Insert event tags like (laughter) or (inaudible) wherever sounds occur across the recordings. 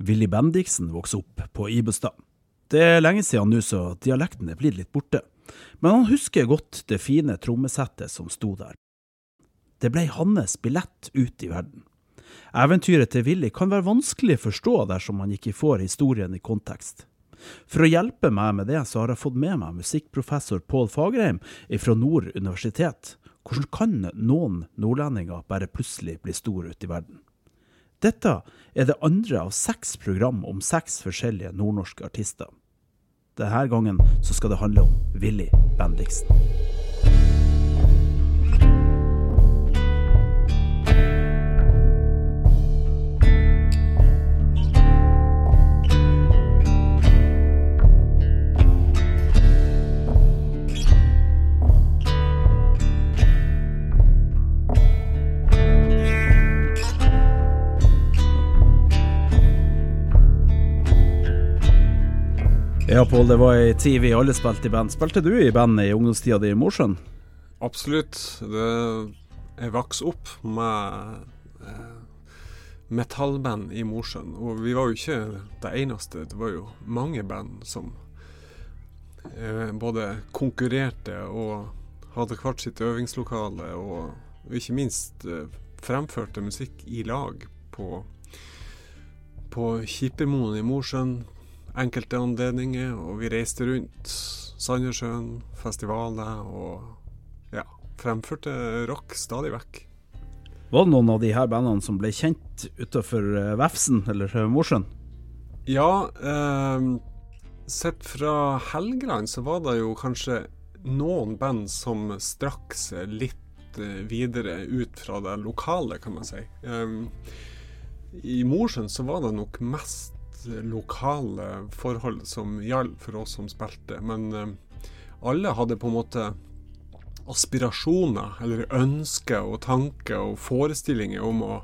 Willy Bendiksen vokste opp på Ibestad. Det er lenge siden nå, så dialekten er blitt litt borte. Men han husker godt det fine trommesettet som sto der. Det ble hans billett ut i verden. Eventyret til Willy kan være vanskelig å forstå dersom man ikke får historien i kontekst. For å hjelpe meg med det, så har jeg fått med meg musikkprofessor Pål Fagerheim fra Nord universitet. Hvordan kan noen nordlendinger bare plutselig bli store ute i verden? Dette er det andre av seks program om seks forskjellige nordnorske artister. Denne gangen så skal det handle om Willy Bendiksen. Ja, Pål, det var ei tid vi alle spilte i band. Spilte du i band i ungdomstida di i Mosjøen? Absolutt. Det, jeg vokste opp med eh, metallband i Mosjøen. Og vi var jo ikke det eneste. Det var jo mange band som eh, både konkurrerte og hadde hvert sitt øvingslokale, og ikke minst eh, fremførte musikk i lag på, på Kippermoen i Mosjøen enkelte anledninger, og vi reiste rundt Sandnessjøen, festivaler og ja, fremførte rock stadig vekk. Var det noen av de her bandene som ble kjent utenfor Vefsen, Vefsn eller Mosjøen? Ja, eh, sett fra Helgeland så var det jo kanskje noen band som strakk seg litt eh, videre ut fra det lokale, kan man si. Eh, I Mosjøen så var det nok mest lokale forhold som gjaldt for oss som spilte. Men uh, alle hadde på en måte aspirasjoner, eller ønsker og tanker og forestillinger om å,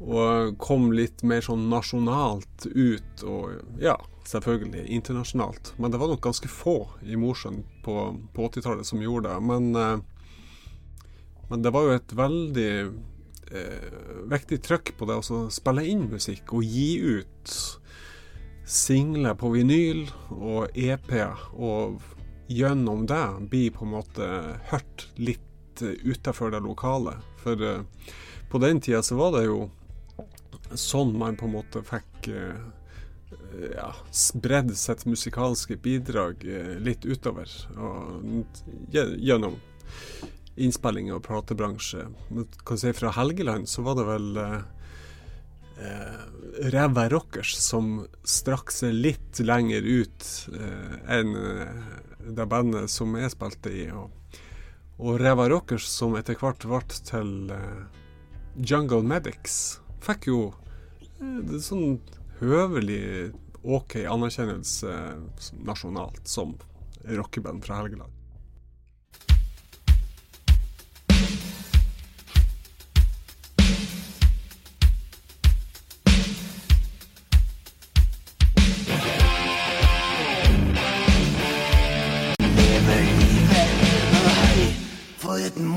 å komme litt mer sånn nasjonalt ut, og ja, selvfølgelig internasjonalt. Men det var nok ganske få i Mosjøen på, på 80-tallet som gjorde det. Men, uh, men det var jo et veldig eh, viktig trøkk på det å spille inn musikk og gi ut singler på vinyl og EP, og gjennom det bli på en måte hørt litt utafor det lokale. For eh, på den tida så var det jo sånn man på en måte fikk eh, ja, spredd sitt musikalske bidrag uh, litt utover. Og, gjennom innspillinger og platebransje. Kan si fra Helgeland så var det vel eh, eh Ræva Rockers som strakk seg litt lenger ut eh, enn eh, det bandet som jeg spilte i. Og, og Ræva Rockers, som etter hvert ble til eh, Jungle Medics, fikk jo eh, sånn høvelig OK anerkjennelse nasjonalt som rockeband fra Helgeland.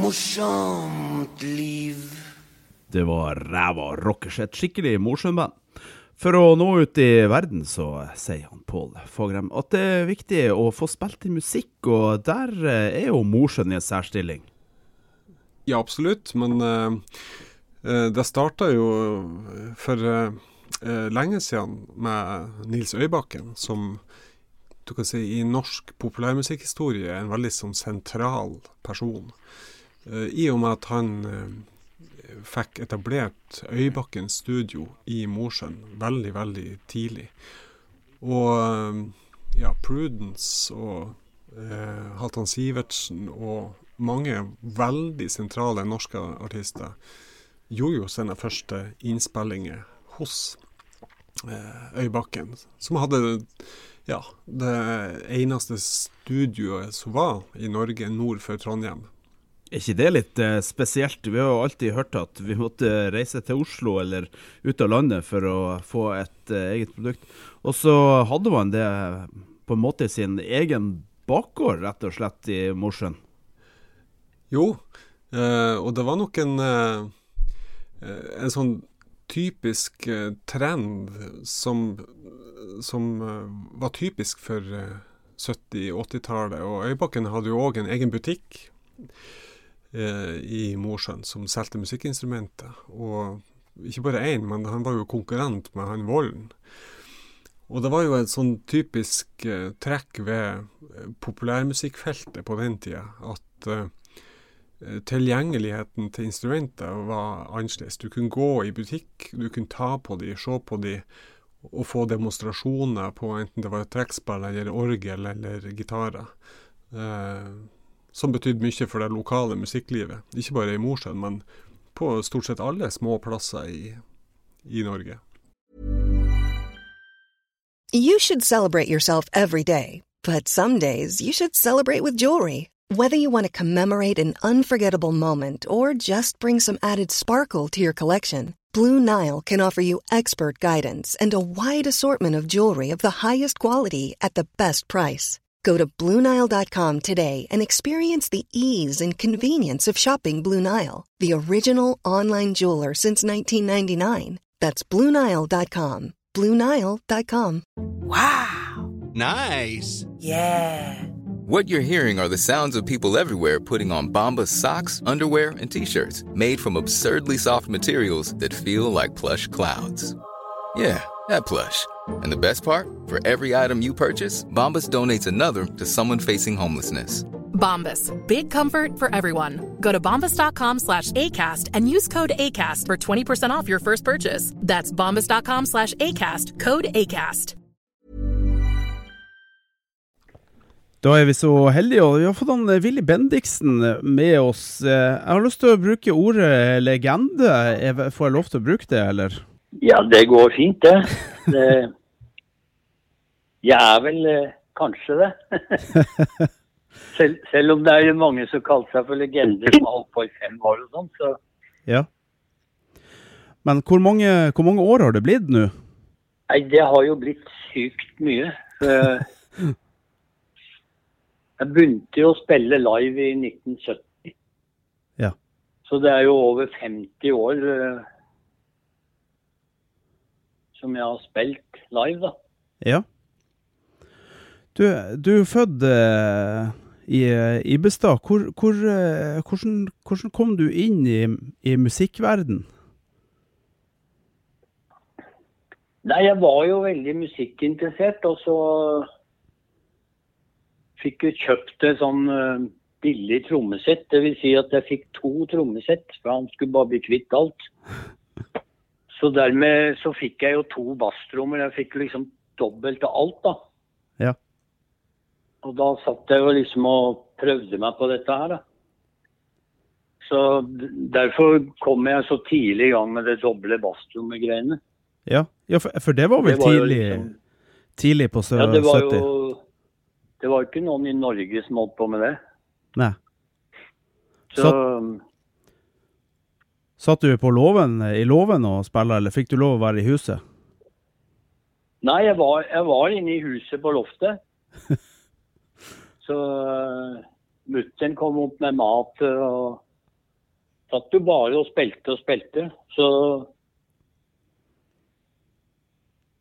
Morsomt liv. Det var ræva rockers, et skikkelig morsomt band. For å nå ut i verden, så sier han Pål Fagrem at det er viktig å få spilt inn musikk, og der eh, er jo Mosjøen i en særstilling. Ja, absolutt, men uh, det starta jo for uh, lenge siden med Nils Øybakken, som du kan si i norsk populærmusikkhistorie er en veldig sånn sentral person. Eh, I og med at han eh, fikk etablert Øybakken studio i Mosjøen veldig, veldig tidlig. Og eh, ja, Prudence og eh, Halvdan Sivertsen og mange veldig sentrale norske artister gjorde jo sine første innspillinger hos eh, Øybakken, som hadde ja, det eneste studioet som var i Norge nord for Trondheim. Er ikke det litt eh, spesielt? Vi har jo alltid hørt at vi måtte reise til Oslo eller ut av landet for å få et eh, eget produkt. Og så hadde man det på en måte i sin egen bakgård, rett og slett, i Mosjøen. Jo, eh, og det var nok en, eh, eh, en sånn typisk eh, trend som, som var typisk for 70-80-tallet. Og Øybakken hadde jo òg en egen butikk eh, i Mosjøen som solgte musikkinstrumenter. Og ikke bare én, men han var jo konkurrent med han Volden. Og det var jo et sånn typisk eh, trekk ved eh, populærmusikkfeltet på den tida at eh, tilgjengeligheten til instrumenter var annerledes. Du kunne gå i butikk, du kunne ta på de, se på de, og få demonstrasjoner på enten det var trekkspill eller orgel eller gitarer. Eh, som betydde mye for det lokale musikklivet. Ikke bare i Mosjøen, men på stort sett alle små plasser i, i Norge. You should celebrate yourself every day, but some days you should celebrate with jewelry. Whether you want to commemorate an unforgettable moment or just bring some added sparkle to your collection, Blue Nile can offer you expert guidance and a wide assortment of jewelry of the highest quality at the best price. Go to BlueNile.com today and experience the ease and convenience of shopping Blue Nile, the original online jeweler since 1999. That's BlueNile.com. BlueNile.com. Wow! Nice! Yeah! What you're hearing are the sounds of people everywhere putting on Bombas socks, underwear, and t shirts made from absurdly soft materials that feel like plush clouds. Yeah, that plush. And the best part? For every item you purchase, Bombas donates another to someone facing homelessness. Bombas. Big comfort for everyone. Go to bombas.com slash ACAST and use code ACAST for 20% off your first purchase. That's bombas.com slash ACAST. Code ACAST. Da er vi så heldige, og vi har fått han Willy Bendiksen med oss. Jeg har lyst til å bruke ordet legende. Får jeg lov til å bruke det, eller? Ja, det går fint, det. det jeg er vel eh, kanskje det. (laughs) selv, selv, om det er mange som kaller seg for legender som har holdt på i fem år og sånn, så Ja. Men hvor mange, hvor mange, år har det blitt nå? Nei, det har jo blitt sykt mye. (laughs) Jeg begynte jo å spille live i 1970. Ja. Så det er jo over 50 år eh, som jeg har spilt live, da. Ja. Du, du er født uh, i Ibestad. Hvor, hvor, uh, hvordan, hvordan, kom du inn i, i musikkverden? Nei, jeg var jo veldig musikkinteressert, og så fikk jeg kjøpt et sånn billig trommesett. Dvs. Si at jeg fikk to trommesett, for han skulle bare bli kvitt alt. (laughs) Så dermed så fikk jeg jo to basstrommer. Jeg fikk liksom dobbelt av alt, da. Ja. Og da satt jeg jo liksom og prøvde meg på dette her, da. Så derfor kom jeg så tidlig i gang med det doble basstrommet-greiene. Ja, ja for, for, det var vel det var tidlig, liksom, tidlig på 70? Ja, det var jo Det var ikke noen i Norge som holdt på med det. Nei. Så, så Satt du på låven, i låven og spilte, eller fikk du lov å være i huset? Nei, jeg var, jeg var inne i huset på loftet. (laughs) Så uh, mutter'n kom opp med mat og satt jo bare og spilte og spilte. Så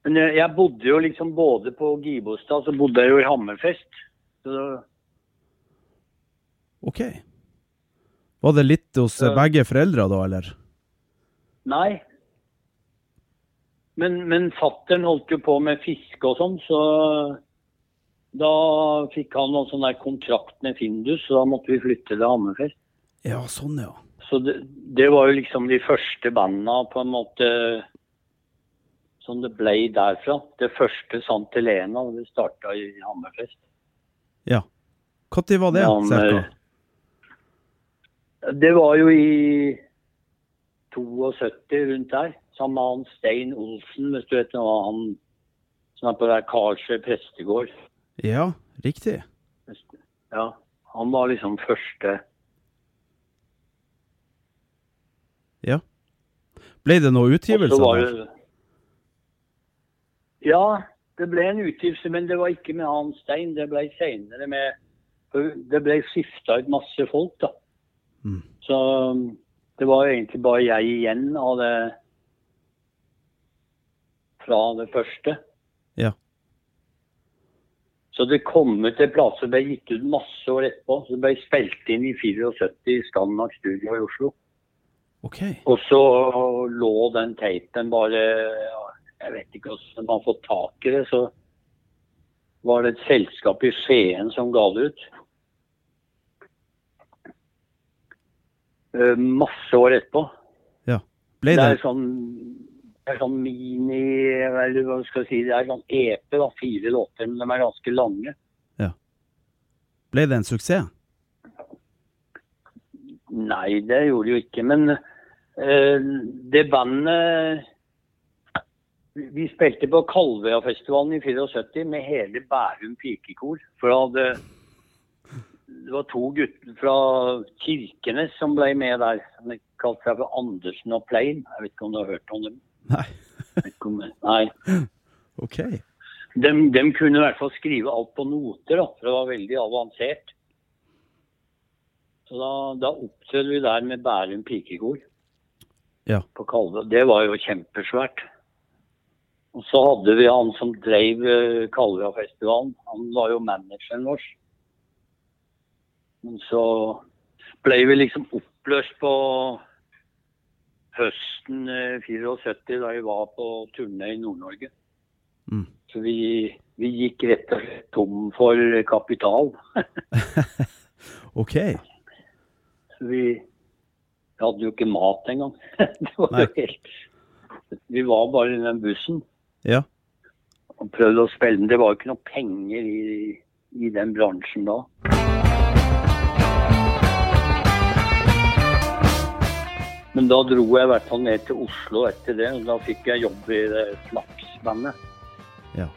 Men jeg, bodde jo liksom både på Gibostad, så bodde jeg jo i Hammerfest. Så OK. Var det litt hos så... begge foreldre da, eller? Nei. Men, men fattern holdt jo på med fiske og sånn, så da fikk han noen sånn der kontrakt med Findus, så da måtte vi flytte til Hammerfest. Ja, sånn ja. Så det, det, var jo liksom de første banda på en måte som det ble derfra. Det første Sant Helena, det starta i Hammerfest. Ja. Når var det, cirka? Det var jo i 72 rundt der, sammen med han Stein Olsen, hvis du vet hva han som er på der Karlsjø prestegård. Ja, riktig. Ja, han var liksom første Ja. Ble det noe utgivelser? det Ja, det ble en utgivelse, men det var ikke med han Stein. Det ble senere med Det ble skifta ut masse folk, da. Mm. Så um, det var egentlig bare jeg igjen av det fra det første. Ja. Så det kom ut en plate som ble gitt ut masse år etterpå. Så det ble spilt inn i 74 i Scanmac Studio i Oslo. OK. Og så lå den tapen bare Jeg vet ikke hvordan man har fått tak i det. Så var det et selskap i Skien som ga det ut. Eh, masse år etterpå. Ja. Ble Det det er sånn, det er sånn mini eller hva skal jeg si, Det er sånn EP, da, fire låter, men de er ganske lange. Ja. Ble det en suksess? Nei, det gjorde det jo ikke. Men eh, det bandet vi- Vi spilte på Kalvøyafestivalen i 74 med hele Bærum pikekor. For da hadde det var to gutter fra Kirkenes som ble med der. De kalte seg for Andersen og Plein. Jeg vet ikke om du har hørt om dem? Nei. Nei. OK. De, de kunne i hvert fall skrive alt på noter, da, for det var veldig avansert. Så da, da opptrådte vi der med Bærum pikekor Ja. på Kalve. Det var jo kjempesvært. Og så hadde vi han som drev eh, Kalvøyafestivalen. Han var jo manageren vår. Men så ble vi liksom oppløst på høsten eh, 74, da vi var på turné i Nord-Norge. Mm. Så vi, vi gikk rett og slett tom for kapital. (laughs) OK. Så vi hadde jo ikke mat engang. (laughs) Det var helt Vi var bare i den bussen Ja. og prøvde å spille den. Det var jo ikke noe penger i, i den bransjen da. Men da dro jeg i hvert fall ned til Oslo etter det, og da fikk jeg jobb i Flaksbandet. Ja.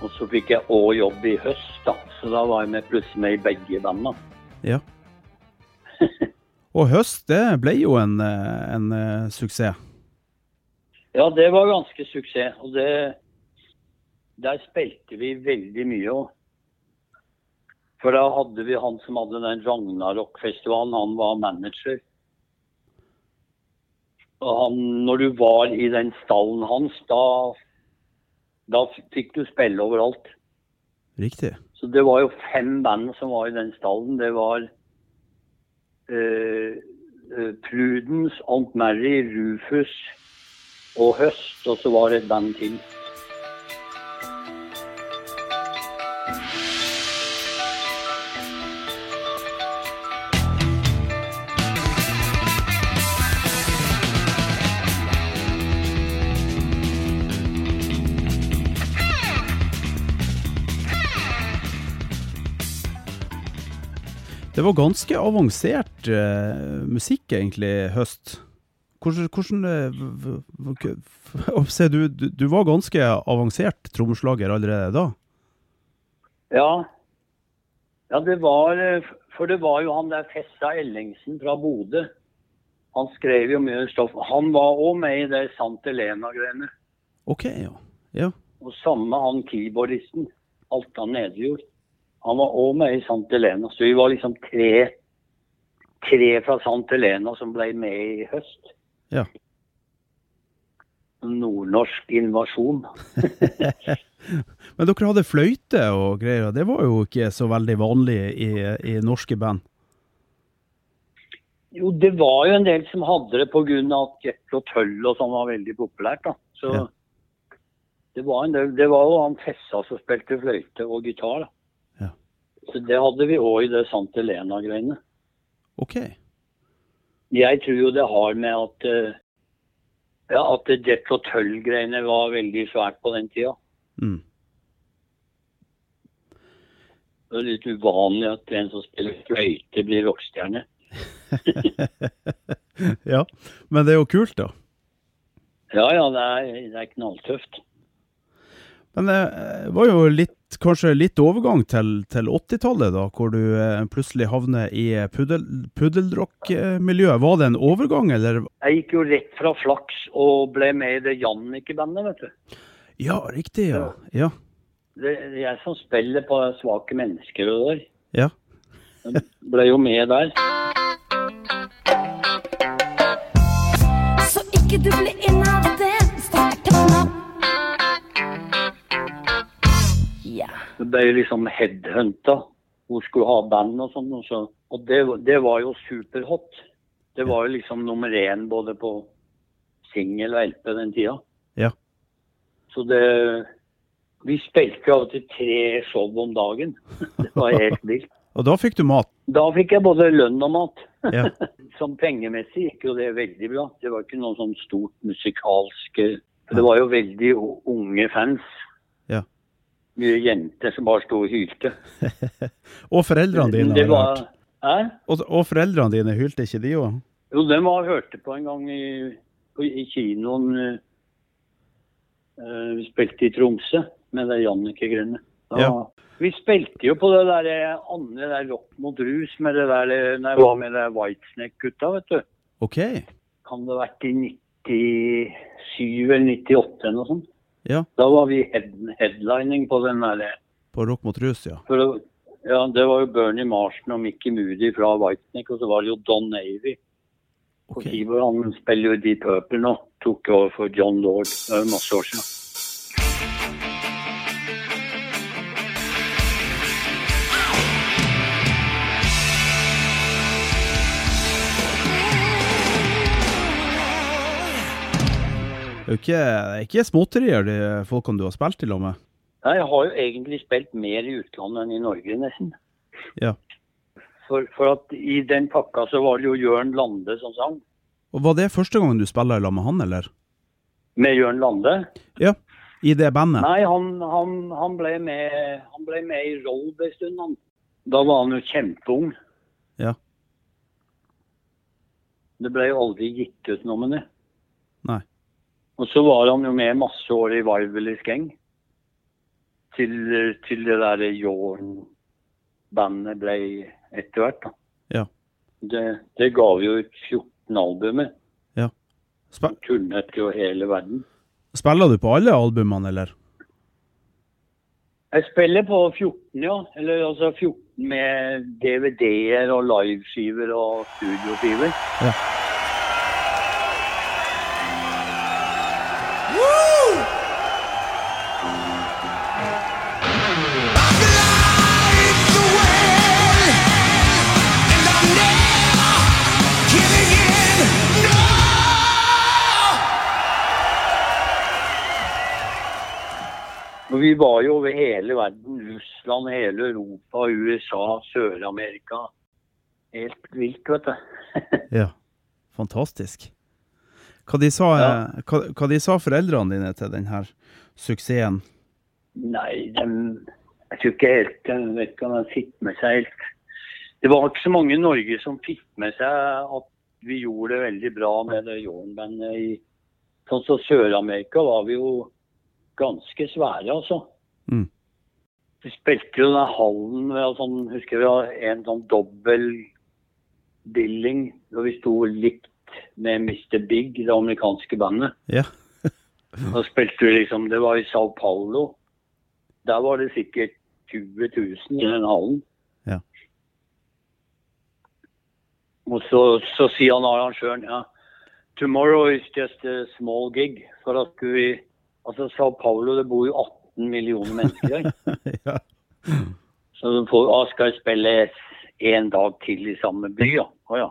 Og så fikk jeg òg jobb i høst, da. Så da var jeg med plutselig med i begge bandene. ja. (laughs) Og høst, det ble jo en, eh, en eh, suksess. Ja, det var ganske suksess. Og det Der spilte vi veldig mye òg. For da hadde vi han som hadde den Ragnarok-festivalen, han var manager. Og han, når du var i den stallen hans, da, da fikk du spille overalt. Riktig. Så det var jo fem band som var i den stallen. Det var eh, eh, Prudence, Aunt Mary, Rufus og Høst, og så var det et band til. Det var ganske avansert uh, musikk, egentlig, høst. Hvordan, hvordan eh, se, (laughs) du, du, du var ganske avansert trommeslager allerede da? Ja. ja, det var eh, For det var jo han der Fessa Ellingsen fra Bodø. Han skrev jo mye stoff. Han var òg med i det Sant Elena-greiene. OK, ja. ja. Og samme han keyboardisten. Altan Nedjord. Han var òg med i Sant Helena, Så vi var liksom tre, tre fra Sant Helena som ble med i høst. Ja. Nordnorsk invasjon. (laughs) Men dere hadde fløyte og greier, det var jo ikke så veldig vanlig i, i norske band. Jo, det var jo en del som hadde det pga. at Jet og Tøll og sånn var veldig populært. da. Så Ja. det, var en del, det var jo han Fessa som spilte fløyte og gitar. da. Så det hadde vi òg i det Sant Helena-greiene. OK. Jeg tror jo det har med at eh, ja, at Jet og Tøll-greiene var veldig svært på den tida. Mm. Det er litt uvanlig at en som spiller fløyte, blir rockestjerne. (laughs) Ja, men det er jo kult, da. Ja ja, det er, det er knalltøft. Men det var jo litt, kanskje litt overgang til, til 80-tallet, da, hvor du eh, plutselig havner i puddel, puddelrock-miljøet. Var det en overgang, eller? Jeg gikk jo rett fra flaks og ble med i det Jannicke-bandet, vet du. Ja, riktig, ja. Ja. Det er jeg som spiller på svake mennesker og der. ja. Ble jo med der. Så ikke du blir inhabitet, start opp nå. Ble liksom headhunta. Hun skulle ha band og sånn. Og, så. og det, det var jo superhot. Det var jo liksom nummer én både på singel og LP den tida. Ja. Så det Vi spilte av og til tre show om dagen. Det var helt vilt. (laughs) Og da fikk du mat. Da fikk jeg både lønn og mat. (laughs) Ja. Som pengemessig gikk jo det veldig bra. Det var ikke noe sånn stort musikalsk Det var jo veldig unge fans. Mye jenter som bare sto og hylte. (laughs) Og foreldrene dine, Det var. Og, og foreldrene dine, hylte ikke de òg? Jo, den var hørte på en gang i, i kinoen. eh, vi spilte i Tromsø med det Jannicke Grønne. Da- Ja. Vi spilte jo på det der eh, andre der Rock mot rus med det der Nei, var med det Whitesnake-gutta, vet du. OK. Kan det ha vært i 97 eller 98 eller noe sånt. Ja. Da var vi head, headlining på den der eh, På Rock mot rus, ja. for Ja, det var jo Bernie Marston og Mickey Moody fra Whitenick, og så var det jo Don Navy. Okay. Og Keyboard, han spiller jo Deep Purple nå. Tok over for John Lord. Det er masse år siden. Det er jo ikke, ikke småtterier, de folkene du har spilt i og med. Nei, Jeg har jo egentlig spilt mer i utlandet enn i Norge, nesten. Ja. For, for at i den pakka så var det jo Jørn Lande som sang. Og Var det første gangen du spiller lag med han, eller? Med Jørn Lande. Ja. I det bandet? Nei, han, han, han, ble med, han ble med i roll en stund. Han. Da var han jo kjempeung. Ja. Det ble jo aldri gitt ut noe med det. Nei. Og så var han jo med masse år i Vivalys Gang. Til, til det der Jorn-bandet ble etter hvert. da. Ja. Det, det ga vi jo ut 14 albumer. ja. Sp Turnet jo hele verden. spiller du på alle albumene, eller? Jeg spiller på 14, ja. Eller altså 14 med DVD-er og liveskiver og studioskiver. Ja. Og vi var jo over hele verden. Russland, hele Europa, USA, Sør-Amerika. Helt vilt, vet du. (laughs) Ja. Fantastisk. Hva de sa, Ja. hva, hva de sa foreldrene dine til denne suksessen? Nei, de, jeg tror ikke helt Jeg vet ikke om de fikk med seg helt Det var ikke så mange i Norge som fikk med seg at vi gjorde det veldig bra med det Jorn-bandet i Sånn som Sør-Amerika var vi jo ganske svære, altså. Mm. Vi spilte jo den hallen ved sånn, husker vi en sånn dobbel billing da vi sto likt med Mr. Big, det amerikanske bandet. Ja. (laughs) Da spilte vi liksom Det var i Sao Paulo. Der var det sikkert 20 000 i den hallen. Ja. Og så, så sier han arrangøren ja, Tomorrow is just a small gig. For at vi Altså Sao Paulo, det bor jo 18 millioner mennesker der. (laughs) ja. Så de får, ah, skal spille en dag til i samme by, ja. Å ja.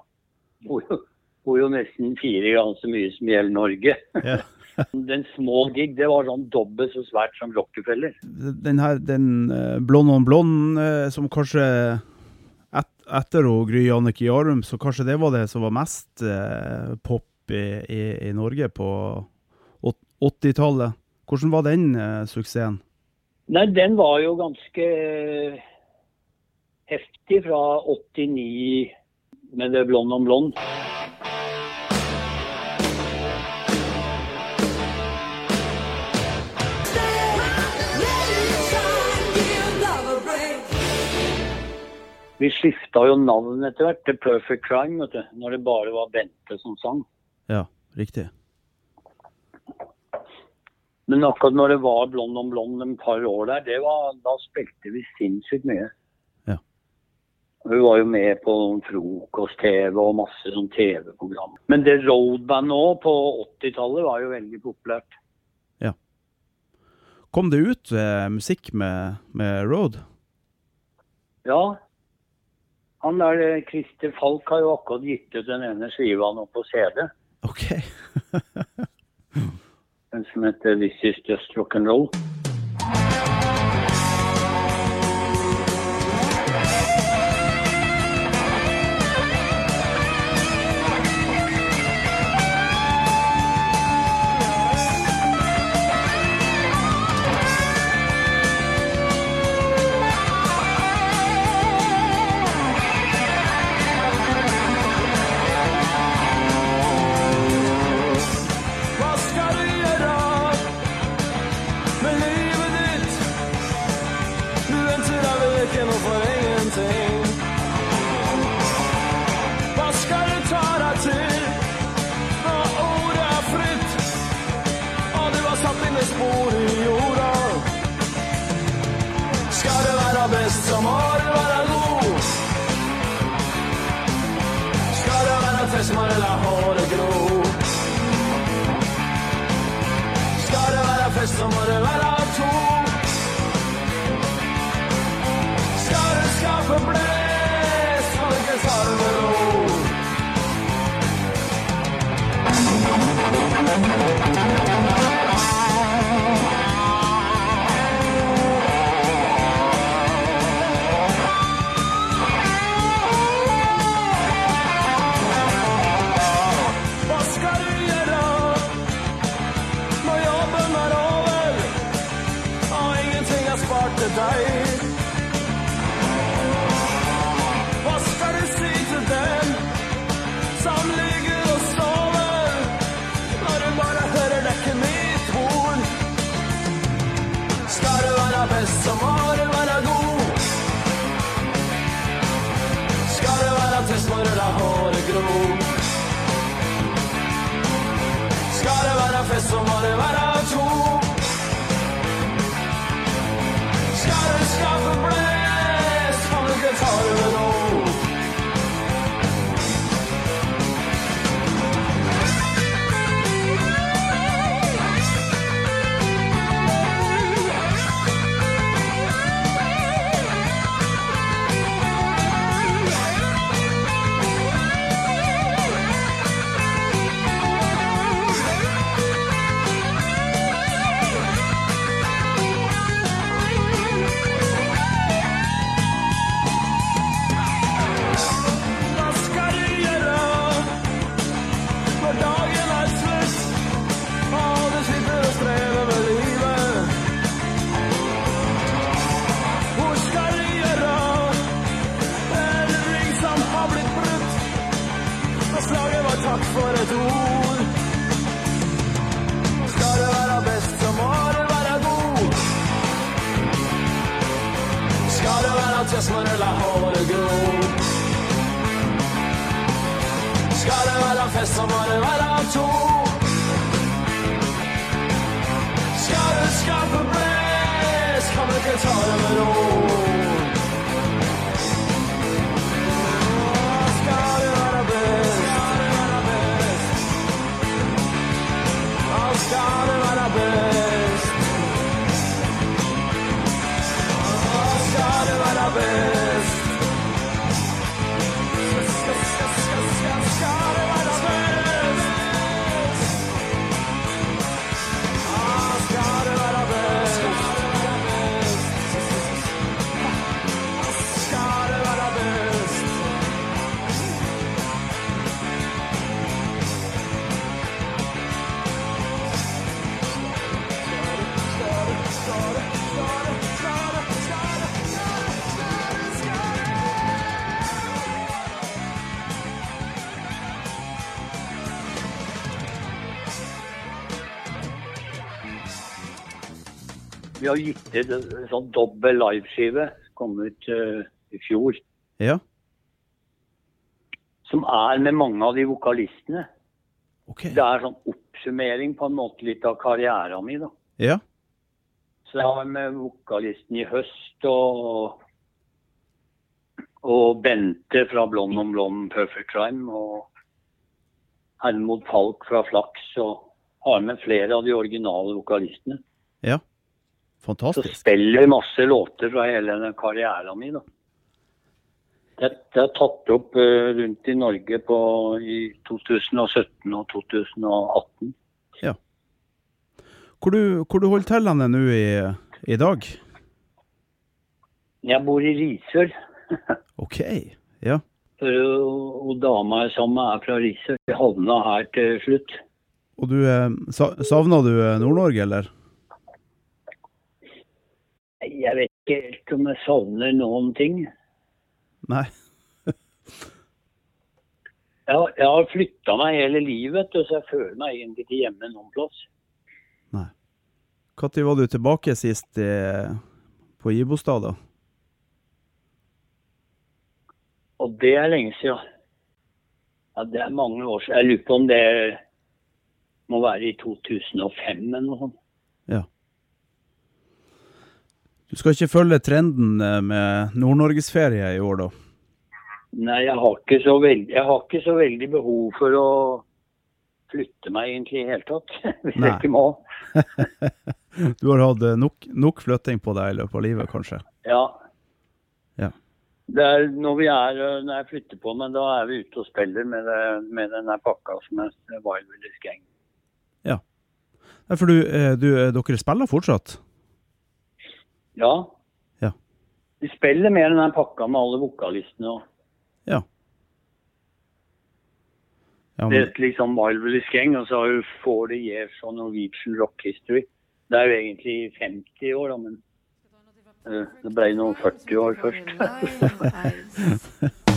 Bor jo, bor jo nesten fire ganger så mye som gjelder Norge. Ja. (laughs) Den små gig, det var sånn dobbelt så svært som Rockefeller. Den her, den eh, Blond on Blond, eh, som kanskje et, etter å Gry Jannicke Jarum, så kanskje det var det som var mest eh, pop i, i, i Norge på 80-tallet. Hvordan var den eh, suksessen? Nei, den var jo ganske heftig fra 89 med det blond om blond. Vi skifta jo navn etter hvert til Perfect Crime, vet du, når det bare var Bente som sang. Ja, riktig. Men akkurat når det var Blond om blond en par år der, det var, da spilte vi sinnssykt mye. Ja. Hun Vi var jo med på frokost-TV og masse sånn TV-program. Men det roadband nå på 80-tallet var jo veldig populært. Ja. Kom det ut eh, musikk med, med Road? Ja. Han der eh, Christer Falk har jo akkurat gitt ut den ene skiva nå på CD. OK. (laughs) Den som heter This Is Just Rock and Roll. Må du la håret gro. Skal det være fest, så må det være to. Skal du skape blest, må du ikke ta det Vi har gitt ut en sånn dobbel liveskive. Kom ut uh, i fjor. Ja, Som er med mange av de vokalistene. Okay. Det er sånn oppsummering på en måte litt av karrieren min. da. Ja, Så jeg har med vokalisten i høst og og Bente fra Blond om blond Perfect Crime og Hermod Falk fra Flaks og har med flere av de originale vokalistene. ja. Så spiller jeg masse låter fra hele den karrieren min. da. Dette er tatt opp eh, rundt i Norge på, i 2017 og 2018. Hvor du, hvor du holder til henne nå i, i dag? Jeg bor i Risør. (laughs) OK. Ja. Og, og dama jeg sammen med er fra Risør. Vi havna her til slutt. Og du eh, Savna du eh, Nord-Norge, eller? Jeg vet ikke helt om jeg savner noen ting. Nei. (laughs) Jeg, jeg har flytta meg hele livet, så jeg føler meg egentlig ikke hjemme noen plass. Når var du tilbake sist eh, på Ibostad, da? Og det er lenge siden. Ja, det er mange år siden. Jeg lurer på om det må være i 2005 eller noe sånt. Ja. Du skal ikke følge trenden eh, med Nord-Norgesferie i år, da? Nei, jeg har, veldig, jeg har ikke så veldig behov for å flytte meg egentlig i det hele tatt. (laughs) Hvis Nei. jeg ikke må. (laughs) Du har hatt eh, nok, nok flytting på deg i løpet av livet, kanskje? Ja. Ja. Det er når vi er, øh, når jeg flytter på meg, da er vi ute og spiller med, det, med denne pakka som er Wild Willis Gang. Ja. for du, eh, du, eh, dere spiller fortsatt? Ja. Ja. De spiller med den pakka med alle vokalistene. og Ja. ja Det er liksom Marvelous Gang, og så har du 40 Years og Norwegian Rock History. Det er jo egentlig 50 år, da, men øh, det ble noen 40 år først. (laughs)